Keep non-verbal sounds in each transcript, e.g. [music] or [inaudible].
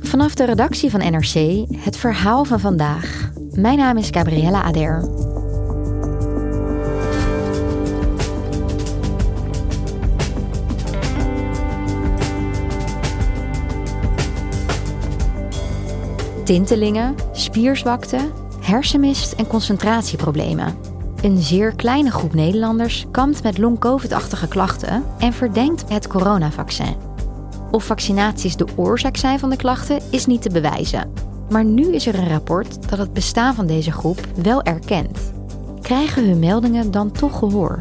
Vanaf de redactie van NRC het verhaal van vandaag. Mijn naam is Gabriella Ader. Tintelingen, spierzwakte, hersenmist en concentratieproblemen. Een zeer kleine groep Nederlanders kampt met long-covid-achtige klachten en verdenkt het coronavaccin. Of vaccinaties de oorzaak zijn van de klachten is niet te bewijzen. Maar nu is er een rapport dat het bestaan van deze groep wel erkent. Krijgen hun meldingen dan toch gehoor?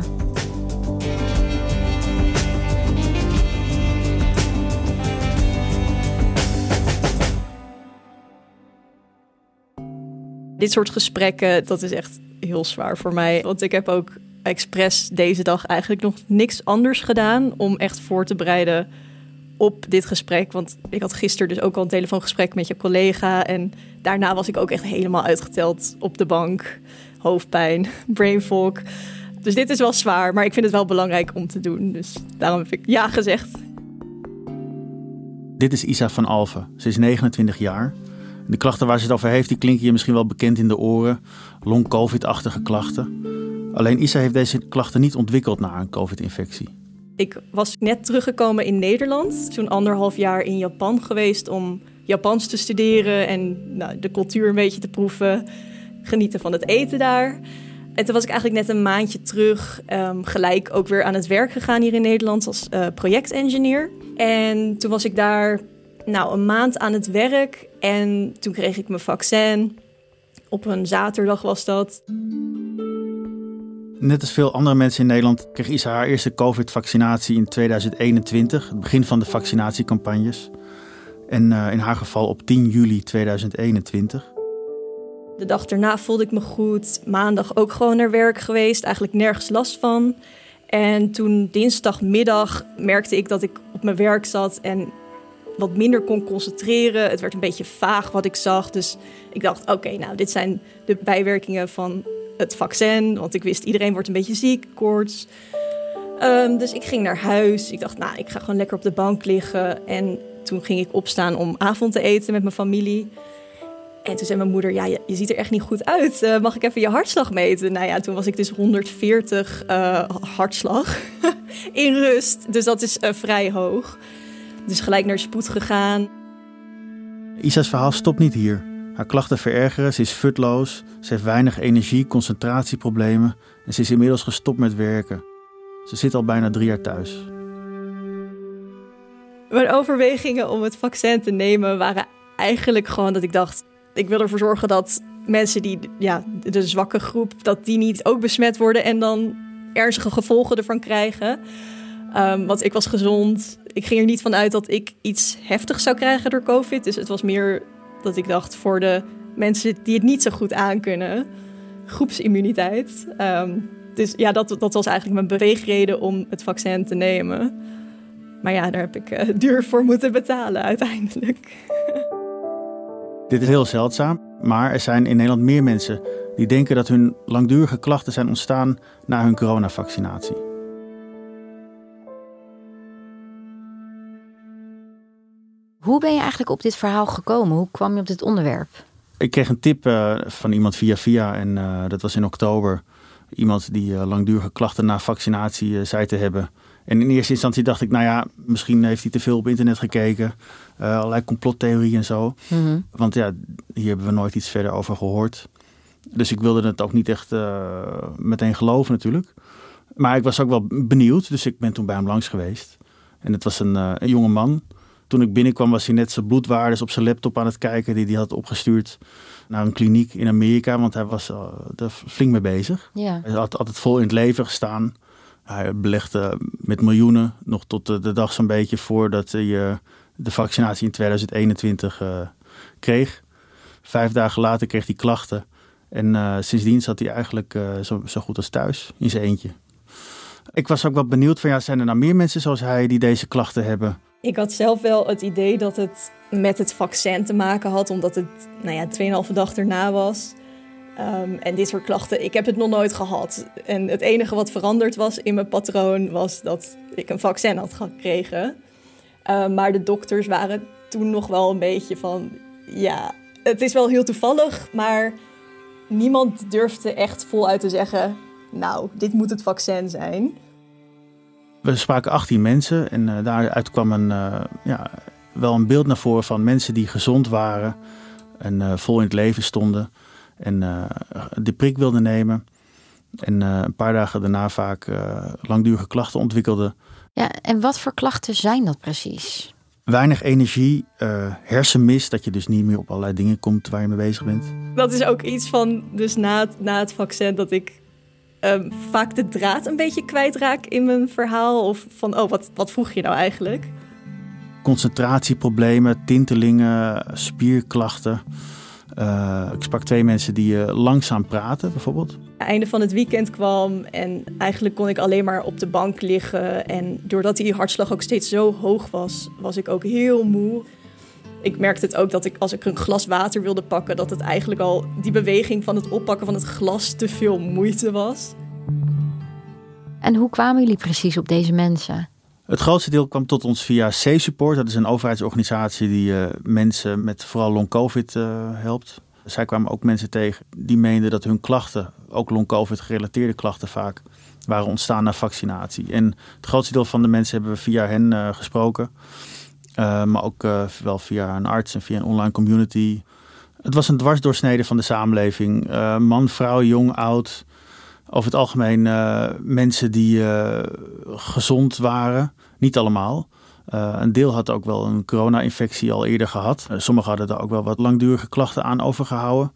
Dit soort gesprekken, dat is echt heel zwaar voor mij. Want ik heb ook expres deze dag eigenlijk nog niks anders gedaan om echt voor te bereiden op dit gesprek. Want ik had gisteren dus ook al een telefoongesprek met je collega. En daarna was ik ook echt helemaal uitgeteld op de bank. Hoofdpijn, [laughs] brain fog. Dus dit is wel zwaar, maar ik vind het wel belangrijk om te doen. Dus daarom heb ik ja gezegd. Dit is Isa van Alphen. Ze is 29 jaar. De klachten waar ze het over heeft, die klinken je misschien wel bekend in de oren. Long-covid-achtige klachten. Alleen Isa heeft deze klachten niet ontwikkeld na een covid-infectie. Ik was net teruggekomen in Nederland. Toen anderhalf jaar in Japan geweest om Japans te studeren en nou, de cultuur een beetje te proeven. Genieten van het eten daar. En toen was ik eigenlijk net een maandje terug, um, gelijk ook weer aan het werk gegaan hier in Nederland als uh, projectengineer. En toen was ik daar nou, een maand aan het werk en toen kreeg ik mijn vaccin. Op een zaterdag was dat. Net als veel andere mensen in Nederland kreeg Isa haar eerste COVID-vaccinatie in 2021, het begin van de vaccinatiecampagnes. En uh, in haar geval op 10 juli 2021. De dag daarna voelde ik me goed. Maandag ook gewoon naar werk geweest, eigenlijk nergens last van. En toen dinsdagmiddag merkte ik dat ik op mijn werk zat en wat minder kon concentreren. Het werd een beetje vaag wat ik zag. Dus ik dacht, oké, nou, dit zijn de bijwerkingen van het vaccin. Want ik wist, iedereen wordt een beetje ziek, koorts. Um, dus ik ging naar huis. Ik dacht, nou, ik ga gewoon lekker op de bank liggen. En toen ging ik opstaan om avond te eten met mijn familie. En toen zei mijn moeder, ja, je, ziet er echt niet goed uit. Uh, mag ik even je hartslag meten? Nou ja, toen was ik dus 140 uh, hartslag [laughs] in rust. Dus dat is uh, vrij hoog. Dus gelijk naar spoed gegaan. Isa's verhaal stopt niet hier. Haar klachten verergeren, ze is futloos, ze heeft weinig energie, concentratieproblemen en ze is inmiddels gestopt met werken. Ze zit al bijna drie jaar thuis. Mijn overwegingen om het vaccin te nemen waren eigenlijk gewoon dat ik dacht: ik wil ervoor zorgen dat mensen die, ja, de zwakke groep, dat die niet ook besmet worden en dan ernstige gevolgen ervan krijgen. Um, want ik was gezond. Ik ging er niet van uit dat ik iets heftigs zou krijgen door COVID. Dus het was meer dat ik dacht voor de mensen die het niet zo goed aankunnen, groepsimmuniteit. Um, dus ja, dat, dat was eigenlijk mijn beweegreden om het vaccin te nemen. Maar ja, daar heb ik uh, duur voor moeten betalen uiteindelijk. [laughs] Dit is heel zeldzaam, maar er zijn in Nederland meer mensen die denken dat hun langdurige klachten zijn ontstaan na hun coronavaccinatie. Hoe ben je eigenlijk op dit verhaal gekomen? Hoe kwam je op dit onderwerp? Ik kreeg een tip uh, van iemand via via en uh, dat was in oktober. Iemand die uh, langdurige klachten na vaccinatie zei te hebben. En in eerste instantie dacht ik, nou ja, misschien heeft hij te veel op internet gekeken. allerlei complottheorieën en zo. Mm -hmm. Want ja, hier hebben we nooit iets verder over gehoord. Dus ik wilde het ook niet echt meteen geloven natuurlijk. Maar ik was ook wel benieuwd, dus ik ben toen bij hem langs geweest. En het was een, een jonge man. Toen ik binnenkwam was hij net zijn bloedwaardes op zijn laptop aan het kijken die hij had opgestuurd naar een kliniek in Amerika, want hij was er flink mee bezig. Ja. Hij had altijd vol in het leven gestaan. Hij belegde met miljoenen nog tot de, de dag zo'n beetje voordat hij uh, de vaccinatie in 2021 uh, eh, kreeg. Vijf dagen later kreeg hij klachten. En sindsdien zat hij eigenlijk zo, zo, goed als thuis in zijn eentje. Ik was ook wel benieuwd van ja, zijn er nou meer mensen zoals hij die deze klachten hebben? Ik had zelf wel het idee dat het met het vaccin te maken had, omdat het nou ja, 2,5 dag erna was. Um, en dit soort klachten, ik heb het nog nooit gehad. En het enige wat veranderd was in mijn patroon was dat ik een vaccin had gekregen. Um, maar de dokters waren toen nog wel een beetje van, ja, het is wel heel toevallig, maar niemand durfde echt voluit te zeggen, nou, dit moet het vaccin zijn. We spraken 18 mensen en uh, daaruit kwam een, uh, ja, wel een beeld naar voren van mensen die gezond waren en uh, vol in het leven stonden en de prik wilden nemen. En een paar dagen daarna vaak langdurige klachten ontwikkelden. Ja, en wat voor klachten zijn dat precies? Weinig energie, hersenmist, dat je dus niet meer op allerlei dingen komt waar je mee bezig bent. Dat is ook iets van, dus na, na het vaccin, dat ik um, vaak de draad een beetje kwijtraak in mijn verhaal. Of van, oh, wat, wat vroeg je nou eigenlijk? Concentratieproblemen, tintelingen, spierklachten. Uh, ik sprak twee mensen die uh, langzaam praten, bijvoorbeeld. Einde van het weekend kwam en eigenlijk kon ik alleen maar op de bank liggen. En doordat die hartslag ook steeds zo hoog was, was ik ook heel moe. Ik merkte het ook dat ik als ik een glas water wilde pakken, dat het eigenlijk al die beweging van het oppakken van het glas te veel moeite was. En hoe kwamen jullie precies op deze mensen? Het grootste deel kwam tot ons via C-Support. Dat is een overheidsorganisatie die uh, mensen met vooral long-covid uh, helpt. Zij kwamen ook mensen tegen die meenden dat hun klachten, ook long-covid gerelateerde klachten vaak, waren ontstaan na vaccinatie. En het grootste deel van de mensen hebben we via hen uh, gesproken. Maar ook wel via een arts en via een online community. Het was een dwarsdoorsnede van de samenleving. man, vrouw, jong, oud over het algemeen mensen die gezond waren. Niet allemaal. Een deel had ook wel een corona-infectie al eerder gehad. sommigen hadden er ook wel wat langdurige klachten aan overgehouden.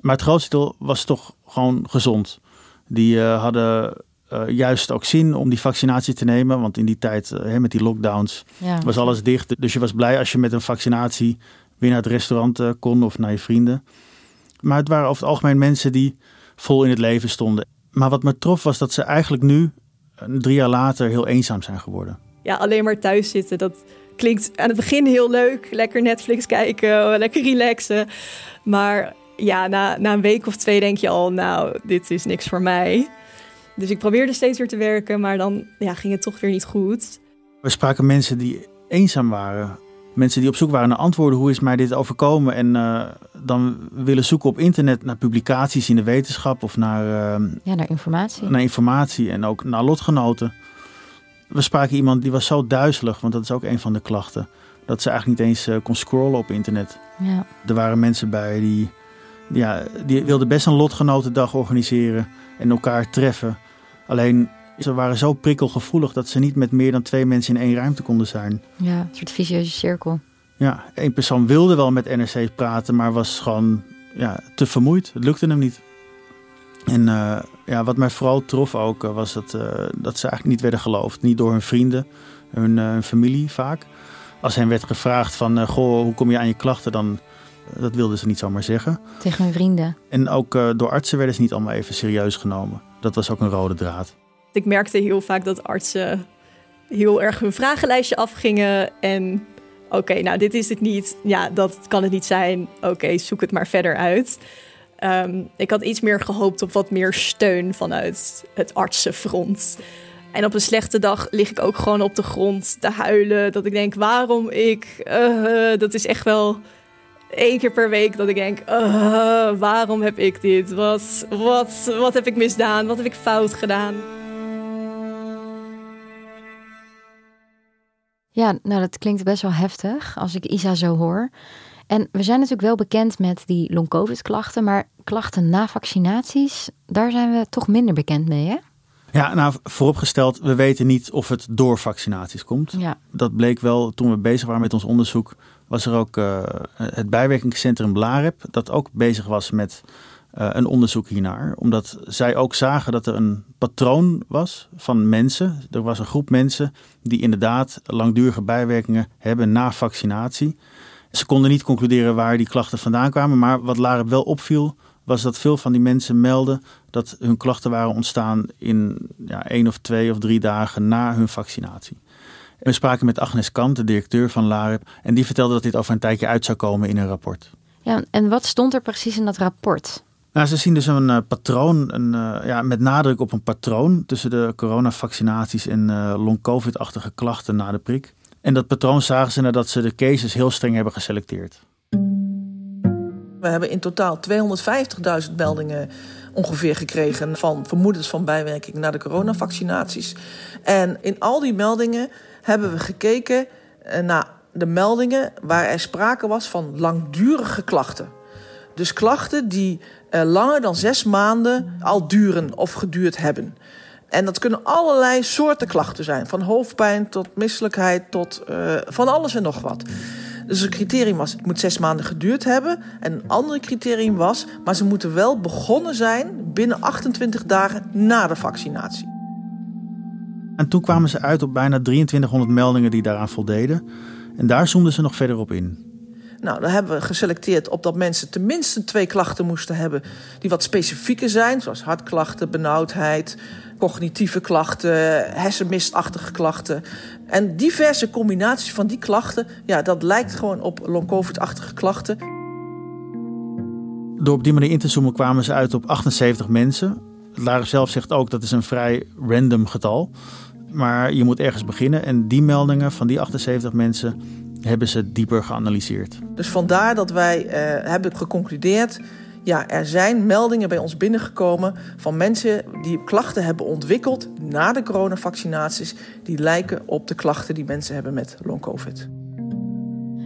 Maar het grootste deel was toch gewoon gezond. Die hadden juist ook zin om die vaccinatie te nemen. Want in die tijd, met die lockdowns, ja. was alles dicht. Dus je was blij als je met een vaccinatie weer naar het restaurant kon of naar je vrienden. Maar het waren over het algemeen mensen die vol in het leven stonden. Maar wat me trof was dat ze eigenlijk nu, drie jaar later, heel eenzaam zijn geworden. Ja, alleen maar thuis zitten, dat klinkt aan het begin heel leuk. Lekker Netflix kijken, [laughs] lekker relaxen. Maar ja, na, na een week of twee denk je al, nou, dit is niks voor mij. Dus ik probeerde steeds weer te werken, maar dan ja, ging het toch weer niet goed. We spraken mensen die eenzaam waren mensen die op zoek waren naar antwoorden. Hoe is mij dit overkomen? En uh, dan willen zoeken op internet naar publicaties in de wetenschap of naar, uh, ja, naar informatie. Naar informatie en ook naar lotgenoten. We spraken iemand die was zo duizelig, want dat is ook een van de klachten. Dat ze eigenlijk niet eens uh, kon scrollen op internet. Ja. Er waren mensen bij die, ja, die wilden best een lotgenotendag organiseren en elkaar treffen. Alleen ze waren zo prikkelgevoelig dat ze niet met meer dan twee mensen in één ruimte konden zijn. Ja, een soort vicieuze cirkel. Ja, één persoon wilde wel met NRC praten, maar was gewoon ja, te vermoeid. Het lukte hem niet. En uh, ja, wat mij vooral trof ook, uh, was dat, uh, dat ze eigenlijk niet werden geloofd. Niet door hun vrienden, hun, hun familie vaak. Als hen werd gevraagd van, goh, hoe kom je aan je klachten, dan dat wilden ze niet zomaar zeggen. Tegen hun vrienden. En ook door artsen werden ze niet allemaal even serieus genomen. Dat was ook een rode draad. Ik merkte heel vaak dat artsen heel erg hun vragenlijstje afgingen. En oké, nou dit is het niet. Ja, dat kan het niet zijn. Oké, zoek het maar verder uit. Um, ik had iets meer gehoopt op wat meer steun vanuit het artsenfront. En op een slechte dag lig ik ook gewoon op de grond te huilen. Dat ik denk, waarom ik? Uh, dat is echt wel één keer per week dat ik denk, uh, waarom heb ik dit? Wat, wat, wat heb ik misdaan? Wat heb ik fout gedaan? Ja, nou dat klinkt best wel heftig als ik Isa zo hoor. En we zijn natuurlijk wel bekend met die long-covid-klachten, maar klachten na vaccinaties, daar zijn we toch minder bekend mee, hè? Ja, nou vooropgesteld, we weten niet of het door vaccinaties komt. Ja. Dat bleek wel toen we bezig waren met ons onderzoek. Was er ook uh, het bijwerkingscentrum Blarep, dat ook bezig was met uh, een onderzoek hiernaar. Omdat zij ook zagen dat er een patroon was van mensen. Er was een groep mensen die inderdaad langdurige bijwerkingen hebben na vaccinatie. Ze konden niet concluderen waar die klachten vandaan kwamen. Maar wat Larep wel opviel, was dat veel van die mensen melden dat hun klachten waren ontstaan in ja, één of twee of drie dagen na hun vaccinatie. We spraken met Agnes Kant, de directeur van LAREP, en die vertelde dat dit over een tijdje uit zou komen in een rapport. Ja, en wat stond er precies in dat rapport? Nou, ze zien dus een uh, patroon, een, uh, ja, met nadruk op een patroon tussen de coronavaccinaties en uh, long-covid-achtige klachten na de prik. En dat patroon zagen ze nadat ze de cases heel streng hebben geselecteerd. We hebben in totaal 250.000 meldingen ongeveer gekregen van vermoedens van bijwerking na de coronavaccinaties. En in al die meldingen hebben we gekeken naar de meldingen waar er sprake was van langdurige klachten. Dus klachten die uh, langer dan zes maanden al duren of geduurd hebben. En dat kunnen allerlei soorten klachten zijn. Van hoofdpijn tot misselijkheid tot uh, van alles en nog wat. Dus een criterium was, het moet zes maanden geduurd hebben. En een ander criterium was, maar ze moeten wel begonnen zijn binnen 28 dagen na de vaccinatie. En toen kwamen ze uit op bijna 2300 meldingen die daaraan voldeden. En daar zoomden ze nog verder op in. Nou, daar hebben we geselecteerd op dat mensen tenminste twee klachten moesten hebben die wat specifieker zijn, zoals hartklachten, benauwdheid, cognitieve klachten, hersenmistachtige klachten. En diverse combinaties van die klachten, ja, dat lijkt gewoon op long-covid-achtige klachten. Door op die manier in te zoomen kwamen ze uit op 78 mensen. Lara zelf zegt ook dat is een vrij random getal. Maar je moet ergens beginnen. En die meldingen van die 78 mensen hebben ze dieper geanalyseerd. Dus vandaar dat wij uh, hebben geconcludeerd. Ja, er zijn meldingen bij ons binnengekomen van mensen die klachten hebben ontwikkeld na de coronavaccinaties. Die lijken op de klachten die mensen hebben met long-covid.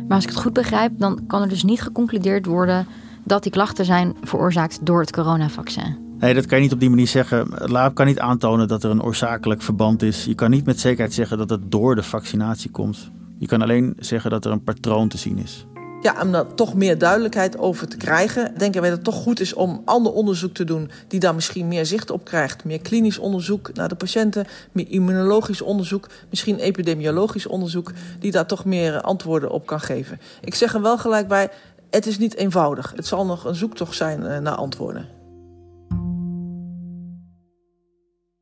Maar als ik het goed begrijp, dan kan er dus niet geconcludeerd worden dat die klachten zijn veroorzaakt door het coronavaccin. Nee, dat kan je niet op die manier zeggen. Het lab kan niet aantonen dat er een oorzakelijk verband is. Je kan niet met zekerheid zeggen dat het door de vaccinatie komt. Je kan alleen zeggen dat er een patroon te zien is. Ja, om daar toch meer duidelijkheid over te krijgen, denken wij dat het toch goed is om ander onderzoek te doen die daar misschien meer zicht op krijgt. Meer klinisch onderzoek naar de patiënten, meer immunologisch onderzoek, misschien epidemiologisch onderzoek, die daar toch meer antwoorden op kan geven. Ik zeg er wel gelijk bij, het is niet eenvoudig. Het zal nog een zoektocht zijn naar antwoorden.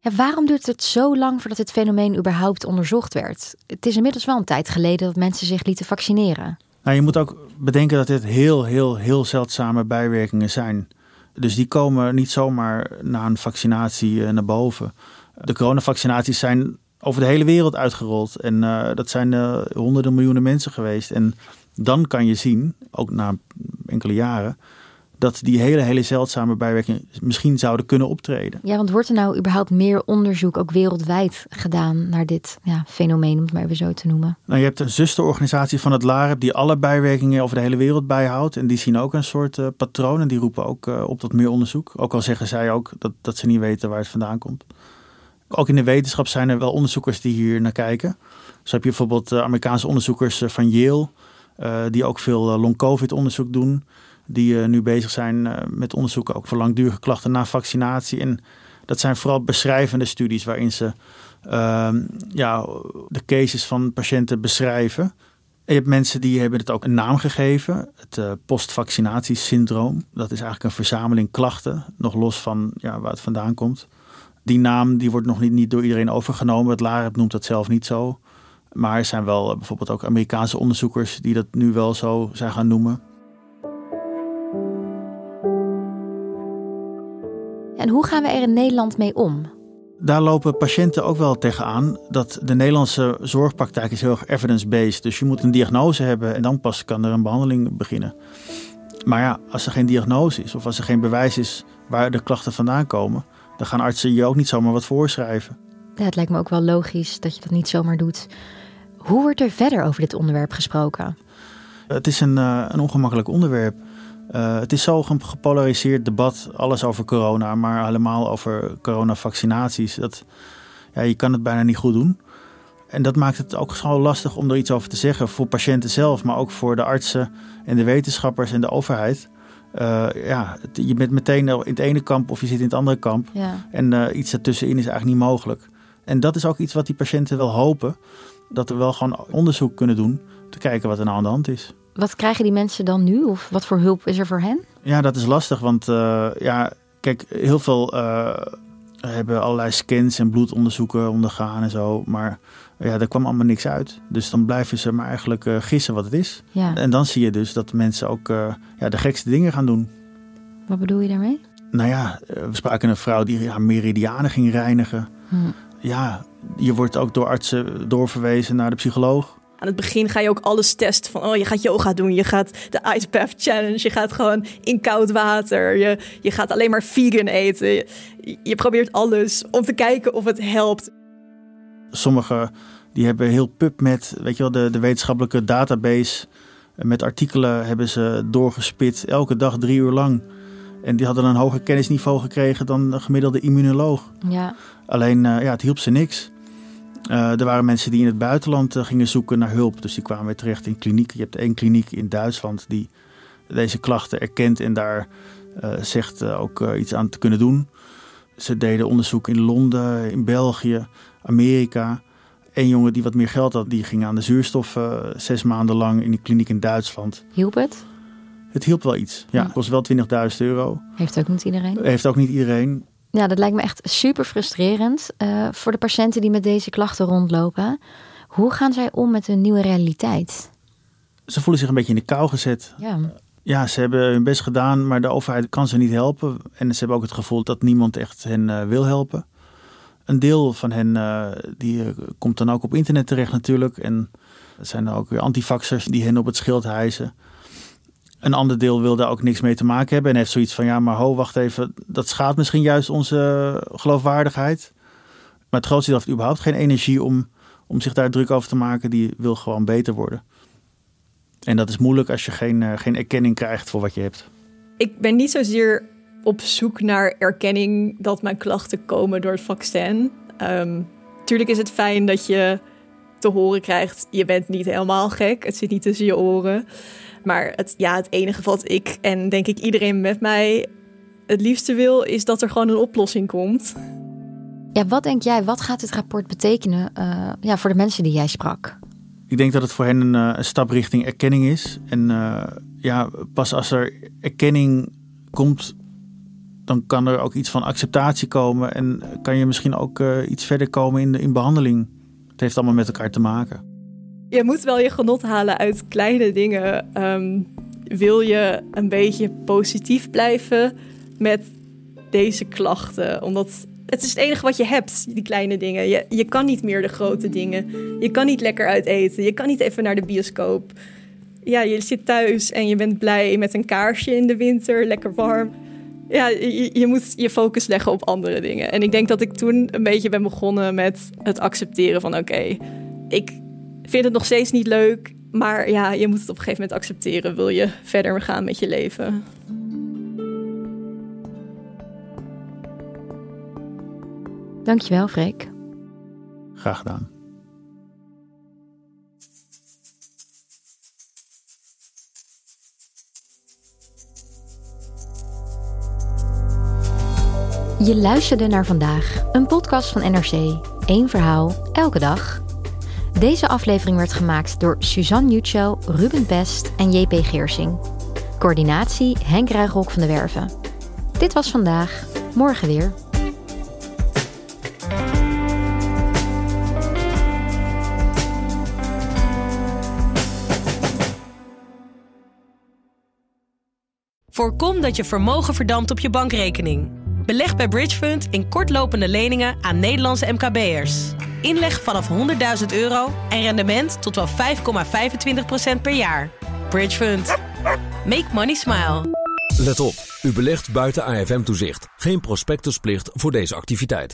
Ja, waarom duurt het zo lang voordat dit fenomeen überhaupt onderzocht werd? Het is inmiddels wel een tijd geleden dat mensen zich lieten vaccineren. Nou, je moet ook bedenken dat dit heel, heel, heel zeldzame bijwerkingen zijn. Dus die komen niet zomaar na een vaccinatie naar boven. De coronavaccinaties zijn over de hele wereld uitgerold. En uh, dat zijn uh, honderden miljoenen mensen geweest. En dan kan je zien, ook na enkele jaren, dat die hele, hele zeldzame bijwerkingen misschien zouden kunnen optreden. Ja, want wordt er nou überhaupt meer onderzoek, ook wereldwijd, gedaan naar dit ja, fenomeen, om het maar even zo te noemen? Nou, je hebt een zusterorganisatie van het LAREP die alle bijwerkingen over de hele wereld bijhoudt. En die zien ook een soort uh, patroon en die roepen ook uh, op tot meer onderzoek. Ook al zeggen zij ook dat, dat ze niet weten waar het vandaan komt. Ook in de wetenschap zijn er wel onderzoekers die hier naar kijken. Zo heb je bijvoorbeeld uh, Amerikaanse onderzoekers van Yale, die ook veel long-covid onderzoek doen die uh, nu bezig zijn uh, met onderzoeken ook voor langdurige klachten na vaccinatie. En dat zijn vooral beschrijvende studies waarin ze uh, ja, de cases van patiënten beschrijven. En je hebt mensen die hebben het ook een naam gegeven, het uh, postvaccinatiesyndroom. Dat is eigenlijk een verzameling klachten, nog los van ja, waar het vandaan komt. Die naam die wordt nog niet, niet door iedereen overgenomen. Het LAREP noemt dat zelf niet zo. Maar er zijn wel bijvoorbeeld ook Amerikaanse onderzoekers die dat nu wel zo zijn gaan noemen. En hoe gaan we er in Nederland mee om? Daar lopen patiënten ook wel tegenaan dat de Nederlandse zorgpraktijk is heel erg evidence-based. Dus je moet een diagnose hebben en dan pas kan er een behandeling beginnen. Maar ja, als er geen diagnose is of als er geen bewijs is waar de klachten vandaan komen, dan gaan artsen je ook niet zomaar wat voorschrijven. Ja, het lijkt me ook wel logisch dat je dat niet zomaar doet. Hoe wordt er verder over dit onderwerp gesproken? Het is een, uh, een ongemakkelijk onderwerp. Uh, het is zo een gepolariseerd debat, alles over corona, maar helemaal over coronavaccinaties. Dat, ja, je kan het bijna niet goed doen. En dat maakt het ook zo lastig om er iets over te zeggen voor patiënten zelf, maar ook voor de artsen en de wetenschappers en de overheid. Uh, ja, je bent meteen in het ene kamp of je zit in het andere kamp. Ja. En uh, iets ertussenin is eigenlijk niet mogelijk. En dat is ook iets wat die patiënten wel hopen. Dat we wel gewoon onderzoek kunnen doen. Te kijken wat er nou aan de hand is. Wat krijgen die mensen dan nu? Of wat voor hulp is er voor hen? Ja, dat is lastig. Want uh, ja, kijk, heel veel hebben allerlei scans en bloedonderzoeken ondergaan en zo. Maar ja, daar kwam allemaal niks uit. Dus dan blijven ze maar eigenlijk uh, gissen wat het is. Ja. En dan zie je dus dat mensen ook ja, de gekste dingen gaan doen. Wat bedoel je daarmee? Nou ja, we spraken een vrouw die ja, meridianen ging reinigen. Hm. Ja, je wordt ook door artsen doorverwezen naar de psycholoog. Aan het begin ga je ook alles testen van, oh, je gaat yoga doen, je gaat de Ice Bath Challenge, je gaat gewoon in koud water, je, je gaat alleen maar vegan eten. Je, je probeert alles om te kijken of het helpt. Sommige die hebben heel PubMed, weet je wel, de, de wetenschappelijke database met artikelen hebben ze doorgespit, elke dag drie uur lang. En die hadden een hoger kennisniveau gekregen dan een gemiddelde immunoloog. Ja. Alleen, uh, ja, het hielp ze niks. Uh, er waren mensen die in het buitenland uh, gingen zoeken naar hulp. Dus die kwamen weer terecht in klinieken. Je hebt één kliniek in Duitsland die deze klachten erkent en daar zegt ook iets aan te kunnen doen. Ze deden onderzoek in Londen, in België, Amerika. Een jongen die wat meer geld had, die ging aan de zuurstof zes maanden lang in de kliniek in Duitsland. Hielp het? Het hielp wel iets. Ja, het kost wel 20.000 euro. Heeft ook niet iedereen? Heeft ook niet iedereen. Ja, dat lijkt me echt super frustrerend uh, voor de patiënten die met deze klachten rondlopen. Hoe gaan zij om met hun nieuwe realiteit? Ze voelen zich een beetje in de kou gezet. Ja. Ja, ze hebben hun best gedaan, maar de overheid kan ze niet helpen. En ze hebben ook het gevoel dat niemand echt hen uh, wil helpen. Een deel van hen uh, die, komt dan ook op internet terecht natuurlijk. En er zijn er ook weer antifaxers die hen op het schild hijsen. Een ander deel wil daar ook niks mee te maken hebben. En heeft zoiets van, ja maar ho, wacht even. Dat schaadt misschien juist onze geloofwaardigheid. Maar het grootste deel heeft überhaupt geen energie om, om zich daar druk over te maken. Die wil gewoon beter worden. En dat is moeilijk als je geen, uh, geen erkenning krijgt voor wat je hebt. Ik ben niet zozeer op zoek naar erkenning dat mijn klachten komen door het vaccin. Um, tuurlijk is het fijn dat je te horen krijgt: je bent niet helemaal gek. Het zit niet tussen je oren. Maar het, ja, het enige wat ik en denk ik iedereen met mij het liefste wil, is dat er gewoon een oplossing komt. Ja, wat denk jij, wat gaat dit rapport betekenen uh, ja, voor de mensen die jij sprak? Ik denk dat het voor hen een, een stap richting erkenning is. En uh, ja, pas als er erkenning komt dan kan er ook iets van acceptatie komen en kan je misschien ook uh, iets verder komen in, de, in behandeling. Het heeft allemaal met elkaar te maken. Je moet wel je genot halen uit kleine dingen. Um, wil je een beetje positief blijven met deze klachten? Omdat het is het enige wat je hebt, die kleine dingen. Je, je kan niet meer de grote dingen. Je kan niet lekker uit eten. Je kan niet even naar de bioscoop. Ja, je zit thuis en je bent blij met een kaarsje in de winter, lekker warm ja, je, je, moet je focus leggen op andere dingen. En ik denk dat ik toen een beetje ben begonnen met het accepteren van oké, ik vind het nog steeds niet leuk, maar ja, je moet het op een gegeven moment accepteren. Wil je verder gaan met je leven? Dankjewel, Freek. Graag gedaan. Je luisterde naar vandaag, een podcast van NRC. Eén verhaal, elke dag. Deze aflevering werd gemaakt door Suzanne Jutschel, Ruben Best en JP Geersing. Coördinatie Henk Ruigrok van de Werven. Dit was vandaag, morgen weer. Voorkom dat je vermogen verdampt op je bankrekening. Beleg bij Bridgefund in kortlopende leningen aan Nederlandse MKB'ers. Inleg vanaf 100.000 euro en rendement tot wel 5,25% per jaar. Bridgefund. Make money smile. Let op, u belegt buiten AFM-toezicht. Geen prospectusplicht voor deze activiteit.